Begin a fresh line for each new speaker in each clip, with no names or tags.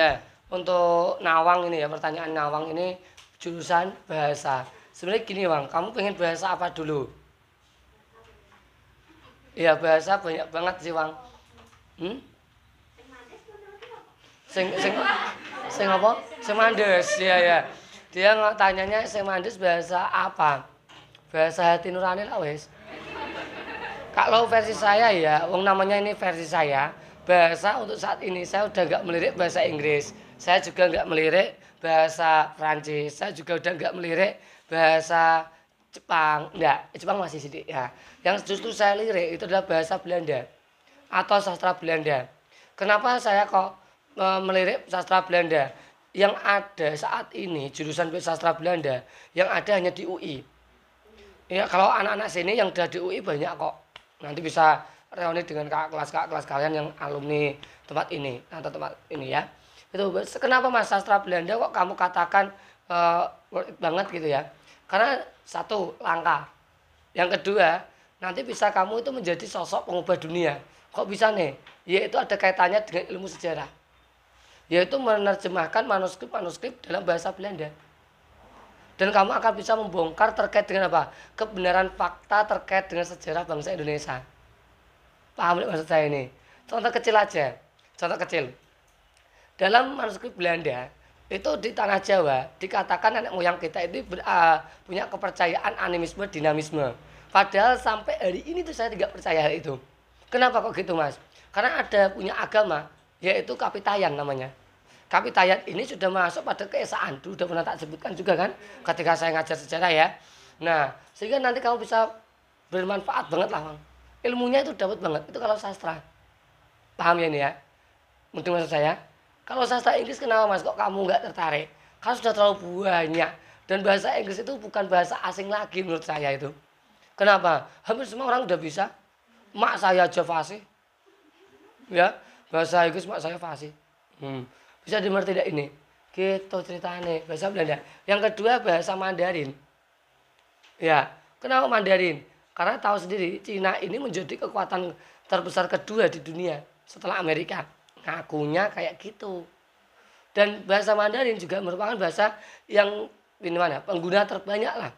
ya untuk Nawang ini ya pertanyaan Nawang ini jurusan bahasa. Sebenarnya gini Bang, kamu pengen bahasa apa dulu? Iya bahasa banyak banget sih Bang. Hmm? Sing sing sing apa? Sing mandes ya ya. Dia nggak tanyanya sing mandes bahasa apa? Bahasa hati nurani lah wes. Kalau versi saya ya, wong namanya ini versi saya. Bahasa untuk saat ini saya udah nggak melirik bahasa Inggris. Saya juga nggak melirik bahasa Prancis. Saya juga udah nggak melirik bahasa Jepang. Enggak, Jepang masih sedikit ya. Yang justru saya lirik itu adalah bahasa Belanda atau sastra Belanda. Kenapa saya kok e, melirik sastra Belanda? Yang ada saat ini jurusan sastra Belanda yang ada hanya di UI. Ya, kalau anak-anak sini yang udah di UI banyak kok. Nanti bisa reuni dengan kakak kelas kakak kelas kalian yang alumni tempat ini atau tempat ini ya. Itu kenapa Mas sastra Belanda kok kamu katakan uh, banget gitu ya? Karena satu langka. Yang kedua, nanti bisa kamu itu menjadi sosok pengubah dunia. Kok bisa nih? Yaitu ada kaitannya dengan ilmu sejarah. Yaitu menerjemahkan manuskrip-manuskrip dalam bahasa Belanda. Dan kamu akan bisa membongkar terkait dengan apa? Kebenaran fakta terkait dengan sejarah bangsa Indonesia. Paham maksud saya ini? Contoh kecil aja. Contoh kecil. Dalam manuskrip Belanda, itu di tanah Jawa dikatakan nenek moyang kita itu ber, uh, punya kepercayaan animisme dinamisme. Padahal sampai hari ini tuh saya tidak percaya hal itu. Kenapa kok gitu mas? Karena ada punya agama yaitu kapitayan namanya. Kapitayan ini sudah masuk pada keesaan. Sudah pernah tak sebutkan juga kan ketika saya ngajar sejarah ya. Nah, sehingga nanti kamu bisa bermanfaat banget lah, Bang. Ilmunya itu dapat banget. Itu kalau sastra. Paham ya ini ya? Mungkin maksud saya. Kalau sastra Inggris kenapa Mas kok kamu nggak tertarik? Karena sudah terlalu banyak dan bahasa Inggris itu bukan bahasa asing lagi menurut saya itu. Kenapa? Hampir semua orang udah bisa. Mak saya aja fasih. Ya, bahasa Inggris mak saya fasih. Hmm bisa dimengerti tidak ini gitu ceritanya bahasa Belanda yang kedua bahasa Mandarin ya kenapa Mandarin karena tahu sendiri Cina ini menjadi kekuatan terbesar kedua di dunia setelah Amerika ngakunya kayak gitu dan bahasa Mandarin juga merupakan bahasa yang ini mana pengguna terbanyak lah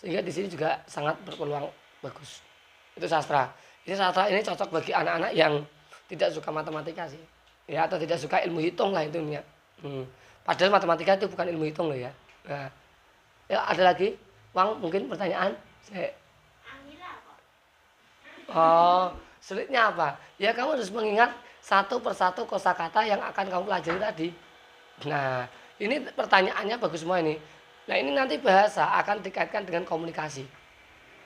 sehingga di sini juga sangat berpeluang bagus itu sastra ini sastra ini cocok bagi anak-anak yang tidak suka matematika sih ya atau tidak suka ilmu hitung lah itu ya. Hmm. Padahal matematika itu bukan ilmu hitung loh ya. Nah, ya ada lagi, Wang mungkin pertanyaan. Saya... Oh, sulitnya apa? Ya kamu harus mengingat satu persatu kosakata yang akan kamu pelajari tadi. Nah, ini pertanyaannya bagus semua ini. Nah, ini nanti bahasa akan dikaitkan dengan komunikasi.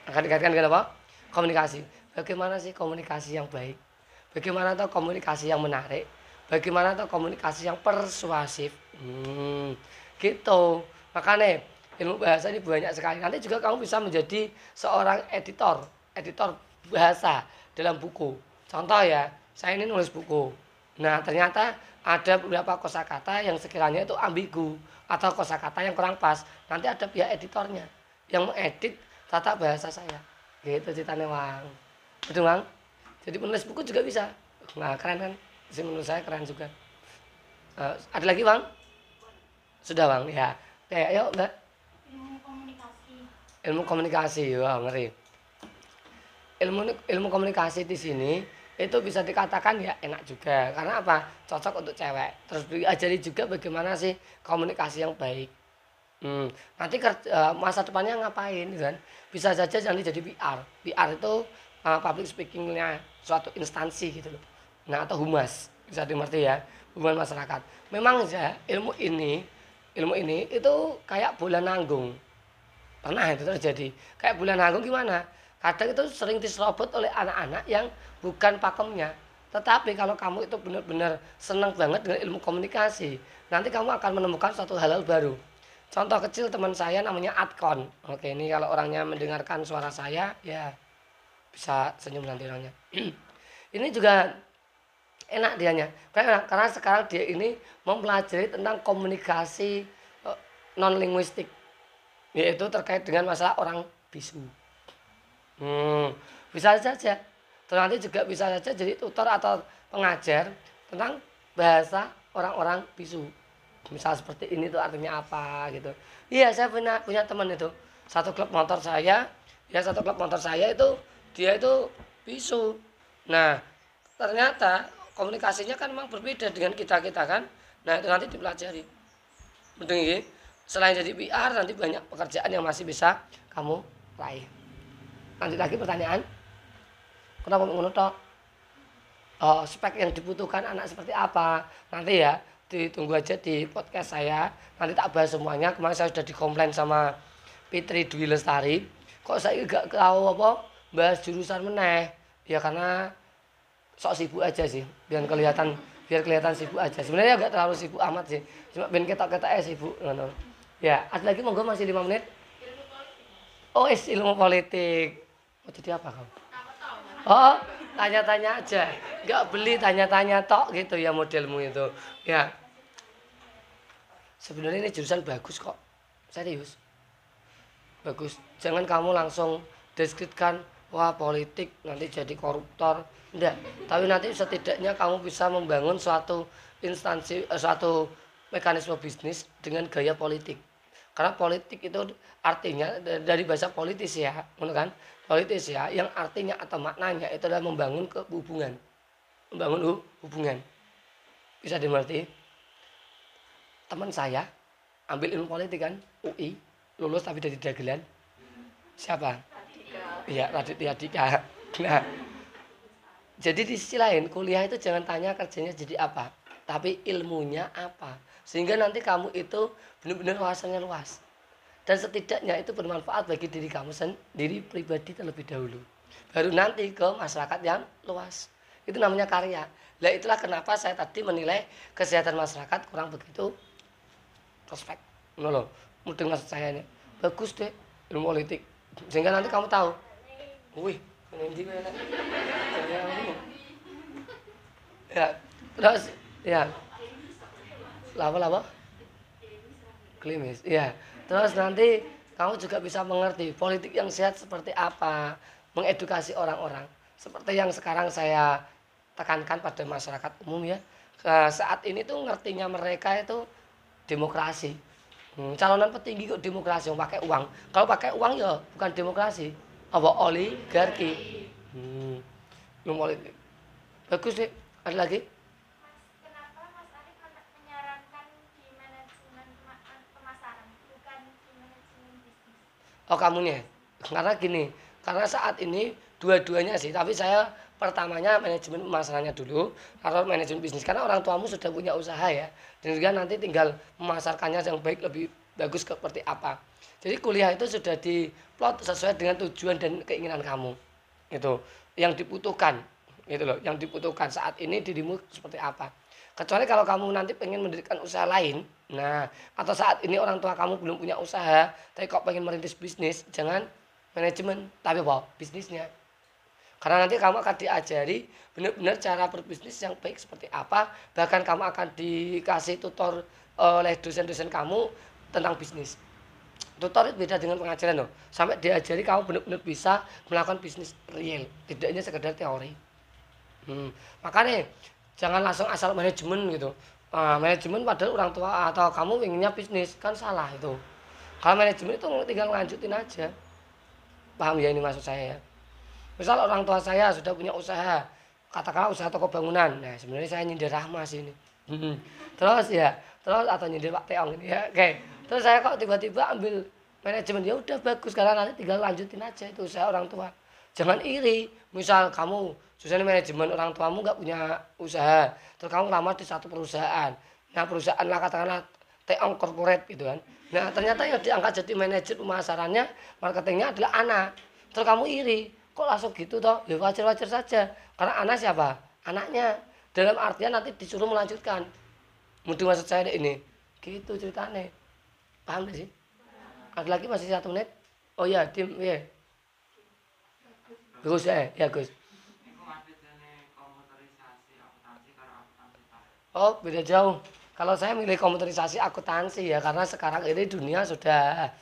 Akan dikaitkan dengan apa? Komunikasi. Bagaimana sih komunikasi yang baik? Bagaimana tuh komunikasi yang menarik? bagaimana tuh komunikasi yang persuasif hmm, gitu makanya ilmu bahasa ini banyak sekali nanti juga kamu bisa menjadi seorang editor editor bahasa dalam buku. Contoh ya saya ini nulis buku. Nah ternyata ada beberapa kosakata yang sekiranya itu ambigu atau kosakata yang kurang pas nanti ada pihak editornya yang mengedit tata bahasa saya. Gitu ceritanya Wang betul Wang jadi menulis buku juga bisa. Nah keren kan? Sih menurut saya keren juga. Uh, ada lagi bang? Sudah bang? Ya. Kayak yuk enggak ilmu komunikasi. Ilmu komunikasi. Wah ngeri ilmu ilmu komunikasi di sini itu bisa dikatakan ya enak juga. Karena apa? Cocok untuk cewek. Terus diajari juga bagaimana sih komunikasi yang baik. Hmm, nanti kerja, uh, masa depannya ngapain kan? Bisa saja nanti jadi PR PR itu uh, public speakingnya suatu instansi gitu loh. Nah atau humas. Bisa dimengerti ya? Hubungan masyarakat. Memang ya ilmu ini ilmu ini itu kayak bulan nanggung. Pernah itu terjadi. Kayak bulan nanggung gimana kadang itu sering diserobot oleh anak-anak yang bukan pakemnya. Tetapi kalau kamu itu benar-benar senang banget dengan ilmu komunikasi nanti kamu akan menemukan satu hal, baru. Contoh kecil teman saya namanya Atkon oke ini kalau orangnya mendengarkan suara saya ya bisa senyum nanti orangnya. Ini juga enak dianya. Karena karena sekarang dia ini mempelajari tentang komunikasi uh, non linguistik yaitu terkait dengan masalah orang bisu hmm, bisa saja. Terus nanti juga bisa saja jadi tutor atau pengajar tentang bahasa orang-orang bisu. Misal seperti ini tuh artinya apa gitu. Iya saya punya punya teman itu. Satu klub motor saya ya satu klub motor saya itu dia itu bisu. Nah ternyata komunikasinya kan memang berbeda dengan kita kita kan. Nah itu nanti dipelajari. Penting ya selain jadi PR nanti banyak pekerjaan yang masih bisa kamu raih nanti lagi pertanyaan. Kenapa ngono oh, spek yang dibutuhkan anak seperti apa? Nanti ya ditunggu aja di podcast saya. Nanti tak bahas semuanya. Kemarin saya sudah dikomplain sama Fitri Dwi Lestari. Kok saya gak tahu apa bahas jurusan meneh? Ya karena sok sibuk aja sih. Biar kelihatan biar kelihatan sibuk aja. Sebenarnya gak terlalu sibuk amat sih. Cuma ben ketok ketok eh sibuk ngono. Ya ada lagi monggo masih lima menit. Oh is ilmu politik mau jadi apa kamu? Oh tanya-tanya aja. Nggak beli tanya-tanya tok gitu ya modelmu itu. Ya. Sebenarnya ini jurusan bagus kok. Serius. Bagus. Jangan kamu langsung deskripsikan wah politik nanti jadi koruptor. Enggak tapi nanti setidaknya kamu bisa membangun suatu instansi eh, suatu mekanisme bisnis dengan gaya politik karena politik itu artinya dari bahasa politis ya kan? Politis ya yang artinya atau maknanya itu adalah membangun kehubungan. Membangun hubungan. Bisa dimengerti? Teman saya ambil ilmu politik kan UI lulus tapi dari dagelan. Siapa? Iya Raditya Dika. Nah jadi di sisi lain kuliah itu jangan tanya kerjanya jadi apa tapi ilmunya apa sehingga nanti kamu itu benar-benar wawasannya luas. Dan setidaknya itu bermanfaat bagi diri kamu sendiri pribadi terlebih dahulu. Baru nanti ke masyarakat yang luas. Itu namanya karya. Lah itulah kenapa saya tadi menilai kesehatan masyarakat kurang begitu prospek. Loh mudeng maksud saya ini. Bagus deh ilmu politik. Sehingga nanti kamu tahu. Wih ini ya terus ya lama lama klimis ya terus nanti kamu juga bisa mengerti politik yang sehat seperti apa mengedukasi orang-orang. Seperti yang sekarang saya tekankan pada masyarakat umum ya. Saat ini tuh ngertinya mereka itu demokrasi. Hmm, calonan petinggi kok demokrasi? Yang pakai uang. Kalau pakai uang ya bukan demokrasi. Apa oligarki? Hmm, bagus nih. Ada lagi Oh kamu nih, karena gini, karena saat ini dua-duanya sih, tapi saya pertamanya manajemen pemasarannya dulu, atau manajemen bisnis karena orang tuamu sudah punya usaha ya, dan juga nanti tinggal memasarkannya yang baik lebih bagus seperti apa. Jadi kuliah itu sudah diplot sesuai dengan tujuan dan keinginan kamu, itu yang dibutuhkan, gitu loh, yang dibutuhkan saat ini dirimu seperti apa. Kecuali kalau kamu nanti pengen mendirikan usaha lain, Nah, atau saat ini orang tua kamu belum punya usaha, tapi kok pengen merintis bisnis, jangan manajemen, tapi apa? Bisnisnya. Karena nanti kamu akan diajari benar-benar cara berbisnis yang baik seperti apa, bahkan kamu akan dikasih tutor oleh dosen-dosen kamu tentang bisnis. Tutor itu beda dengan pengajaran loh. Sampai diajari kamu benar-benar bisa melakukan bisnis real, tidak hanya sekedar teori. Hmm. Makanya jangan langsung asal manajemen gitu uh, manajemen padahal orang tua atau kamu inginnya bisnis kan salah itu. Kalau manajemen itu tinggal lanjutin aja. Paham ya ini maksud saya? Ya misal orang tua saya sudah punya usaha katakanlah usaha toko bangunan. Nah sebenarnya saya nyindir rahma sih ini hmm. terus ya terus atau nyindir pak teong ini ya. Oke. Terus saya kok tiba-tiba ambil manajemen. Ya udah bagus. Karena nanti tinggal lanjutin aja itu usaha orang tua jangan iri misal kamu Susah manajemen orang tuamu nggak punya usaha, terus kamu lama di satu perusahaan. Nah perusahaan lah katakanlah teong corporate gitu kan. Nah ternyata ya diangkat jadi manajer pemasarannya, marketingnya adalah anak. Terus kamu iri, kok langsung gitu toh? Ya wajar-wajar saja. Karena anak siapa? Anaknya. Dalam artian nanti disuruh melanjutkan. Mungkin maksud saya ini. Gitu ceritanya. Paham gak sih? Ada lagi masih satu menit? Oh ya, tim, ya. Gus ya, ya Gus. Oh, beda jauh. Kalau saya milih komputerisasi akuntansi ya karena sekarang ini dunia sudah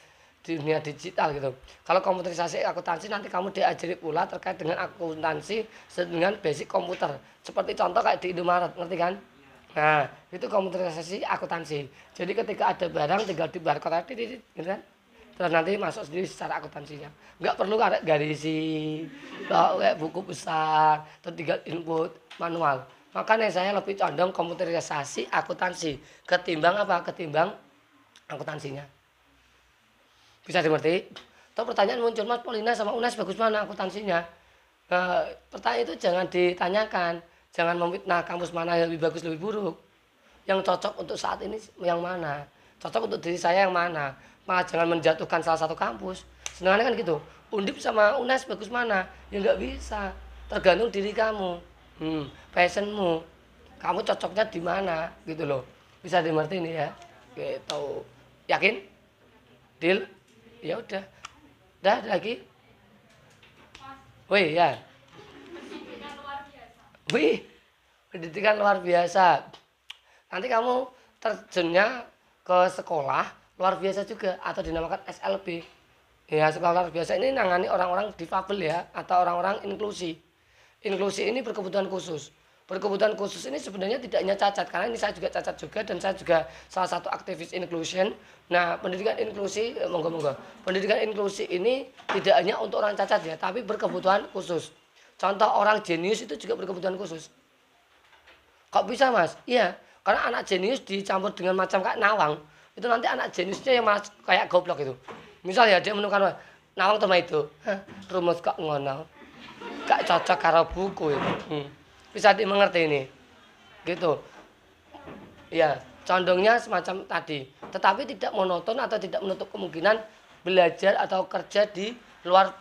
dunia digital gitu. Kalau komputerisasi akuntansi nanti kamu diajari pula terkait dengan akuntansi dengan basic komputer. Seperti contoh kayak di Indomaret, ngerti kan? Nah, itu komputerisasi akuntansi. Jadi ketika ada barang tinggal di barcode gitu kan. Terus nanti masuk sendiri secara akuntansinya. Enggak perlu ada garisi, kayak buku besar, terus tinggal input manual. Makanya saya lebih condong komputerisasi akuntansi ketimbang apa? Ketimbang akuntansinya. Bisa dimengerti? Atau pertanyaan muncul, Mas Polina sama UNES bagus mana akuntansinya? Nah, pertanyaan itu jangan ditanyakan Jangan memfitnah kampus mana yang lebih bagus, lebih buruk. Yang cocok untuk saat ini yang mana. Cocok untuk diri saya yang mana. Malah jangan menjatuhkan salah satu kampus. Senangnya kan gitu. Undip sama UNES bagus mana? Ya nggak bisa. Tergantung diri kamu. Hmm, passionmu. Kamu cocoknya di mana gitu loh. Bisa dimengerti ini ya. Gitu. Yakin? Deal? Ya udah. Dah lagi? Wih ya. Wih, pendidikan luar biasa. Nanti kamu terjunnya ke sekolah luar biasa juga atau dinamakan SLB. Ya, sekolah luar biasa ini nangani orang-orang difabel ya atau orang-orang inklusi. Inklusi ini berkebutuhan khusus. Berkebutuhan khusus ini sebenarnya tidak hanya cacat karena ini saya juga cacat juga dan saya juga salah satu aktivis inclusion. Nah, pendidikan inklusi eh, monggo monggo. Pendidikan inklusi ini tidak hanya untuk orang cacat ya, tapi berkebutuhan khusus. Contoh orang jenius itu juga berkebutuhan khusus. Kok bisa mas? Iya, karena anak jenius dicampur dengan macam kayak nawang. Itu nanti anak jeniusnya yang mas kayak goblok itu. Misal ya dia menemukan nawang sama itu. rumus kok ngono. Gak cocok karo buku itu. Hmm. Bisa dimengerti ini. Gitu. Ya, condongnya semacam tadi. Tetapi tidak monoton atau tidak menutup kemungkinan belajar atau kerja di luar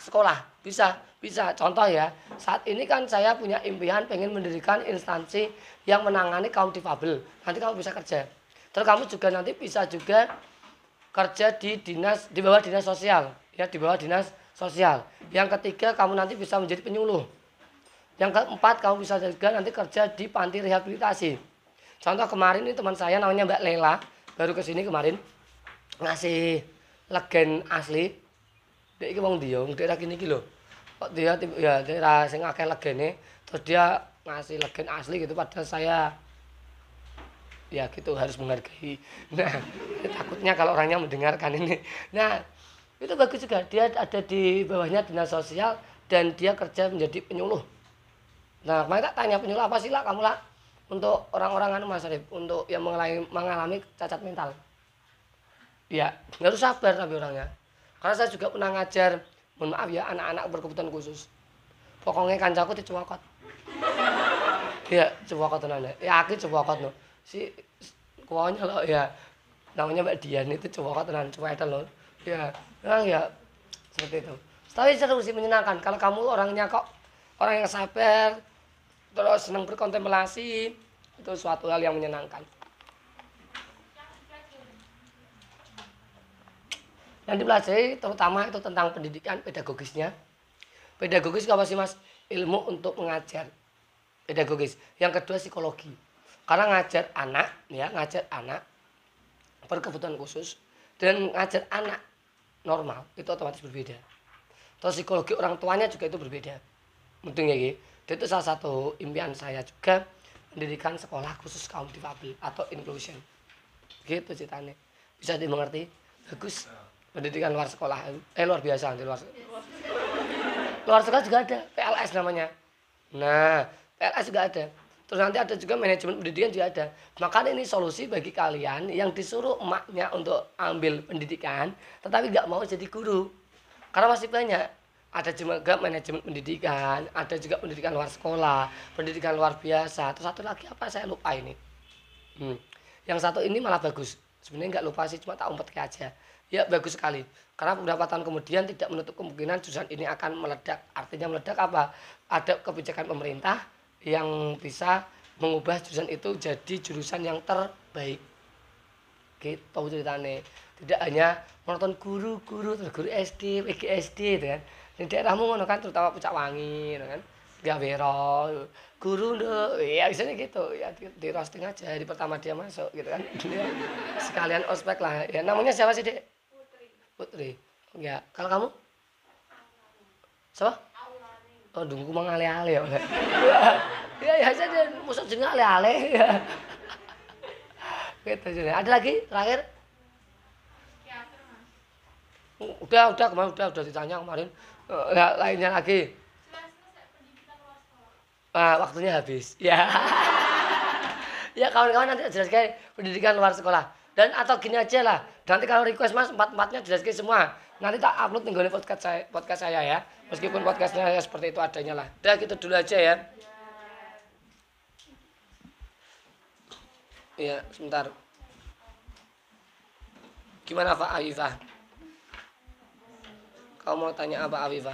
sekolah. Bisa bisa, contoh ya, saat ini kan saya punya impian pengen mendirikan instansi yang menangani kaum difabel. Nanti kamu bisa kerja. Terus kamu juga nanti bisa juga kerja di dinas di bawah dinas sosial, ya di bawah dinas sosial. Yang ketiga kamu nanti bisa menjadi penyuluh. Yang keempat kamu bisa juga nanti kerja di panti rehabilitasi. Contoh kemarin ini teman saya namanya Mbak Lela baru ke sini kemarin ngasih legen asli. Dek iki wong dia, dek ra kene iki kok dia ya daerah sing akeh legene terus dia ngasih legen asli gitu padahal saya ya gitu harus menghargai. Nah takutnya kalau orangnya mendengarkan ini. Nah itu bagus juga. Dia ada di bawahnya dinas sosial dan dia kerja menjadi penyuluh. Nah kemarin tak tanya penyuluh apa sih lah kamu lah untuk orang-orang anu mas untuk yang mengalami, cacat mental. Ya harus sabar tapi orangnya. Karena saya juga pernah ngajar mohon maaf ya anak-anak berkebutuhan khusus. Pokoknya kancaku dicewakot ya cewakot tenan ya. Aku cewakot no si kuahnya loh ya namanya Mbak Dian itu cewakot tenan cewakot loh ya memang ya seperti itu tapi seru sih menyenangkan kalau kamu orangnya kok orang yang sabar terus senang berkontemplasi itu suatu hal yang menyenangkan yang dipelajari terutama itu tentang pendidikan pedagogisnya. Pedagogis apa sih mas? Ilmu untuk mengajar. Pedagogis. Yang kedua psikologi. Karena ngajar anak, ya ngajar anak berkebutuhan khusus dan ngajar anak normal itu otomatis berbeda. Terus psikologi orang tuanya juga itu berbeda. Penting ya, itu salah satu impian saya juga pendidikan sekolah khusus kaum difabel atau inclusion. Gitu ceritanya. Bisa dimengerti? Bagus pendidikan luar sekolah eh luar biasa di luar luar sekolah juga ada PLS namanya nah PLS juga ada terus nanti ada juga manajemen pendidikan juga ada. Makanya ini solusi bagi kalian yang disuruh emaknya untuk ambil pendidikan tetapi nggak mau jadi guru. Karena masih banyak. Ada juga manajemen pendidikan ada juga pendidikan luar sekolah pendidikan luar biasa. Terus satu lagi apa? Saya lupa ini. Hmm. yang satu ini malah bagus. Sebenarnya nggak lupa sih cuma tak umpet aja. Ya bagus sekali. Karena beberapa tahun kemudian tidak menutup kemungkinan jurusan ini akan meledak. Artinya meledak apa? Ada kebijakan pemerintah yang bisa mengubah jurusan itu jadi jurusan yang terbaik. Gitu ceritanya tidak hanya menonton guru-guru terus guru SD, PGSD gitu kan. Di daerahmu ngono kan terutama pucak wangi gitu kan. Gawero, guru ndo, ya biasanya gitu. Ya di, di roasting aja di pertama dia masuk gitu kan. Sekalian ospek lah. Ya namanya siapa sih dek Putri. Ya, kalau kamu? Siapa? Oh, dungku mangale-ale ya. Iya ya saja musuh jeneng ale-ale. Ya. Gitu jadi. Ada lagi terakhir? Udah, udah kemarin udah udah ditanya kemarin. Eh, Ya, lainnya lagi. Ah, waktunya habis. Ya. ya kawan-kawan nanti jelaskan pendidikan luar sekolah. Dan atau gini aja lah. Nanti kalau request mas empat-empatnya jelaskan semua. Nanti tak upload tinggal podcast saya, podcast saya ya. Meskipun podcastnya ya seperti itu adanya lah. Udah gitu dulu aja ya. Iya, sebentar. Gimana Pak Afifah? Kau mau tanya apa Afifah?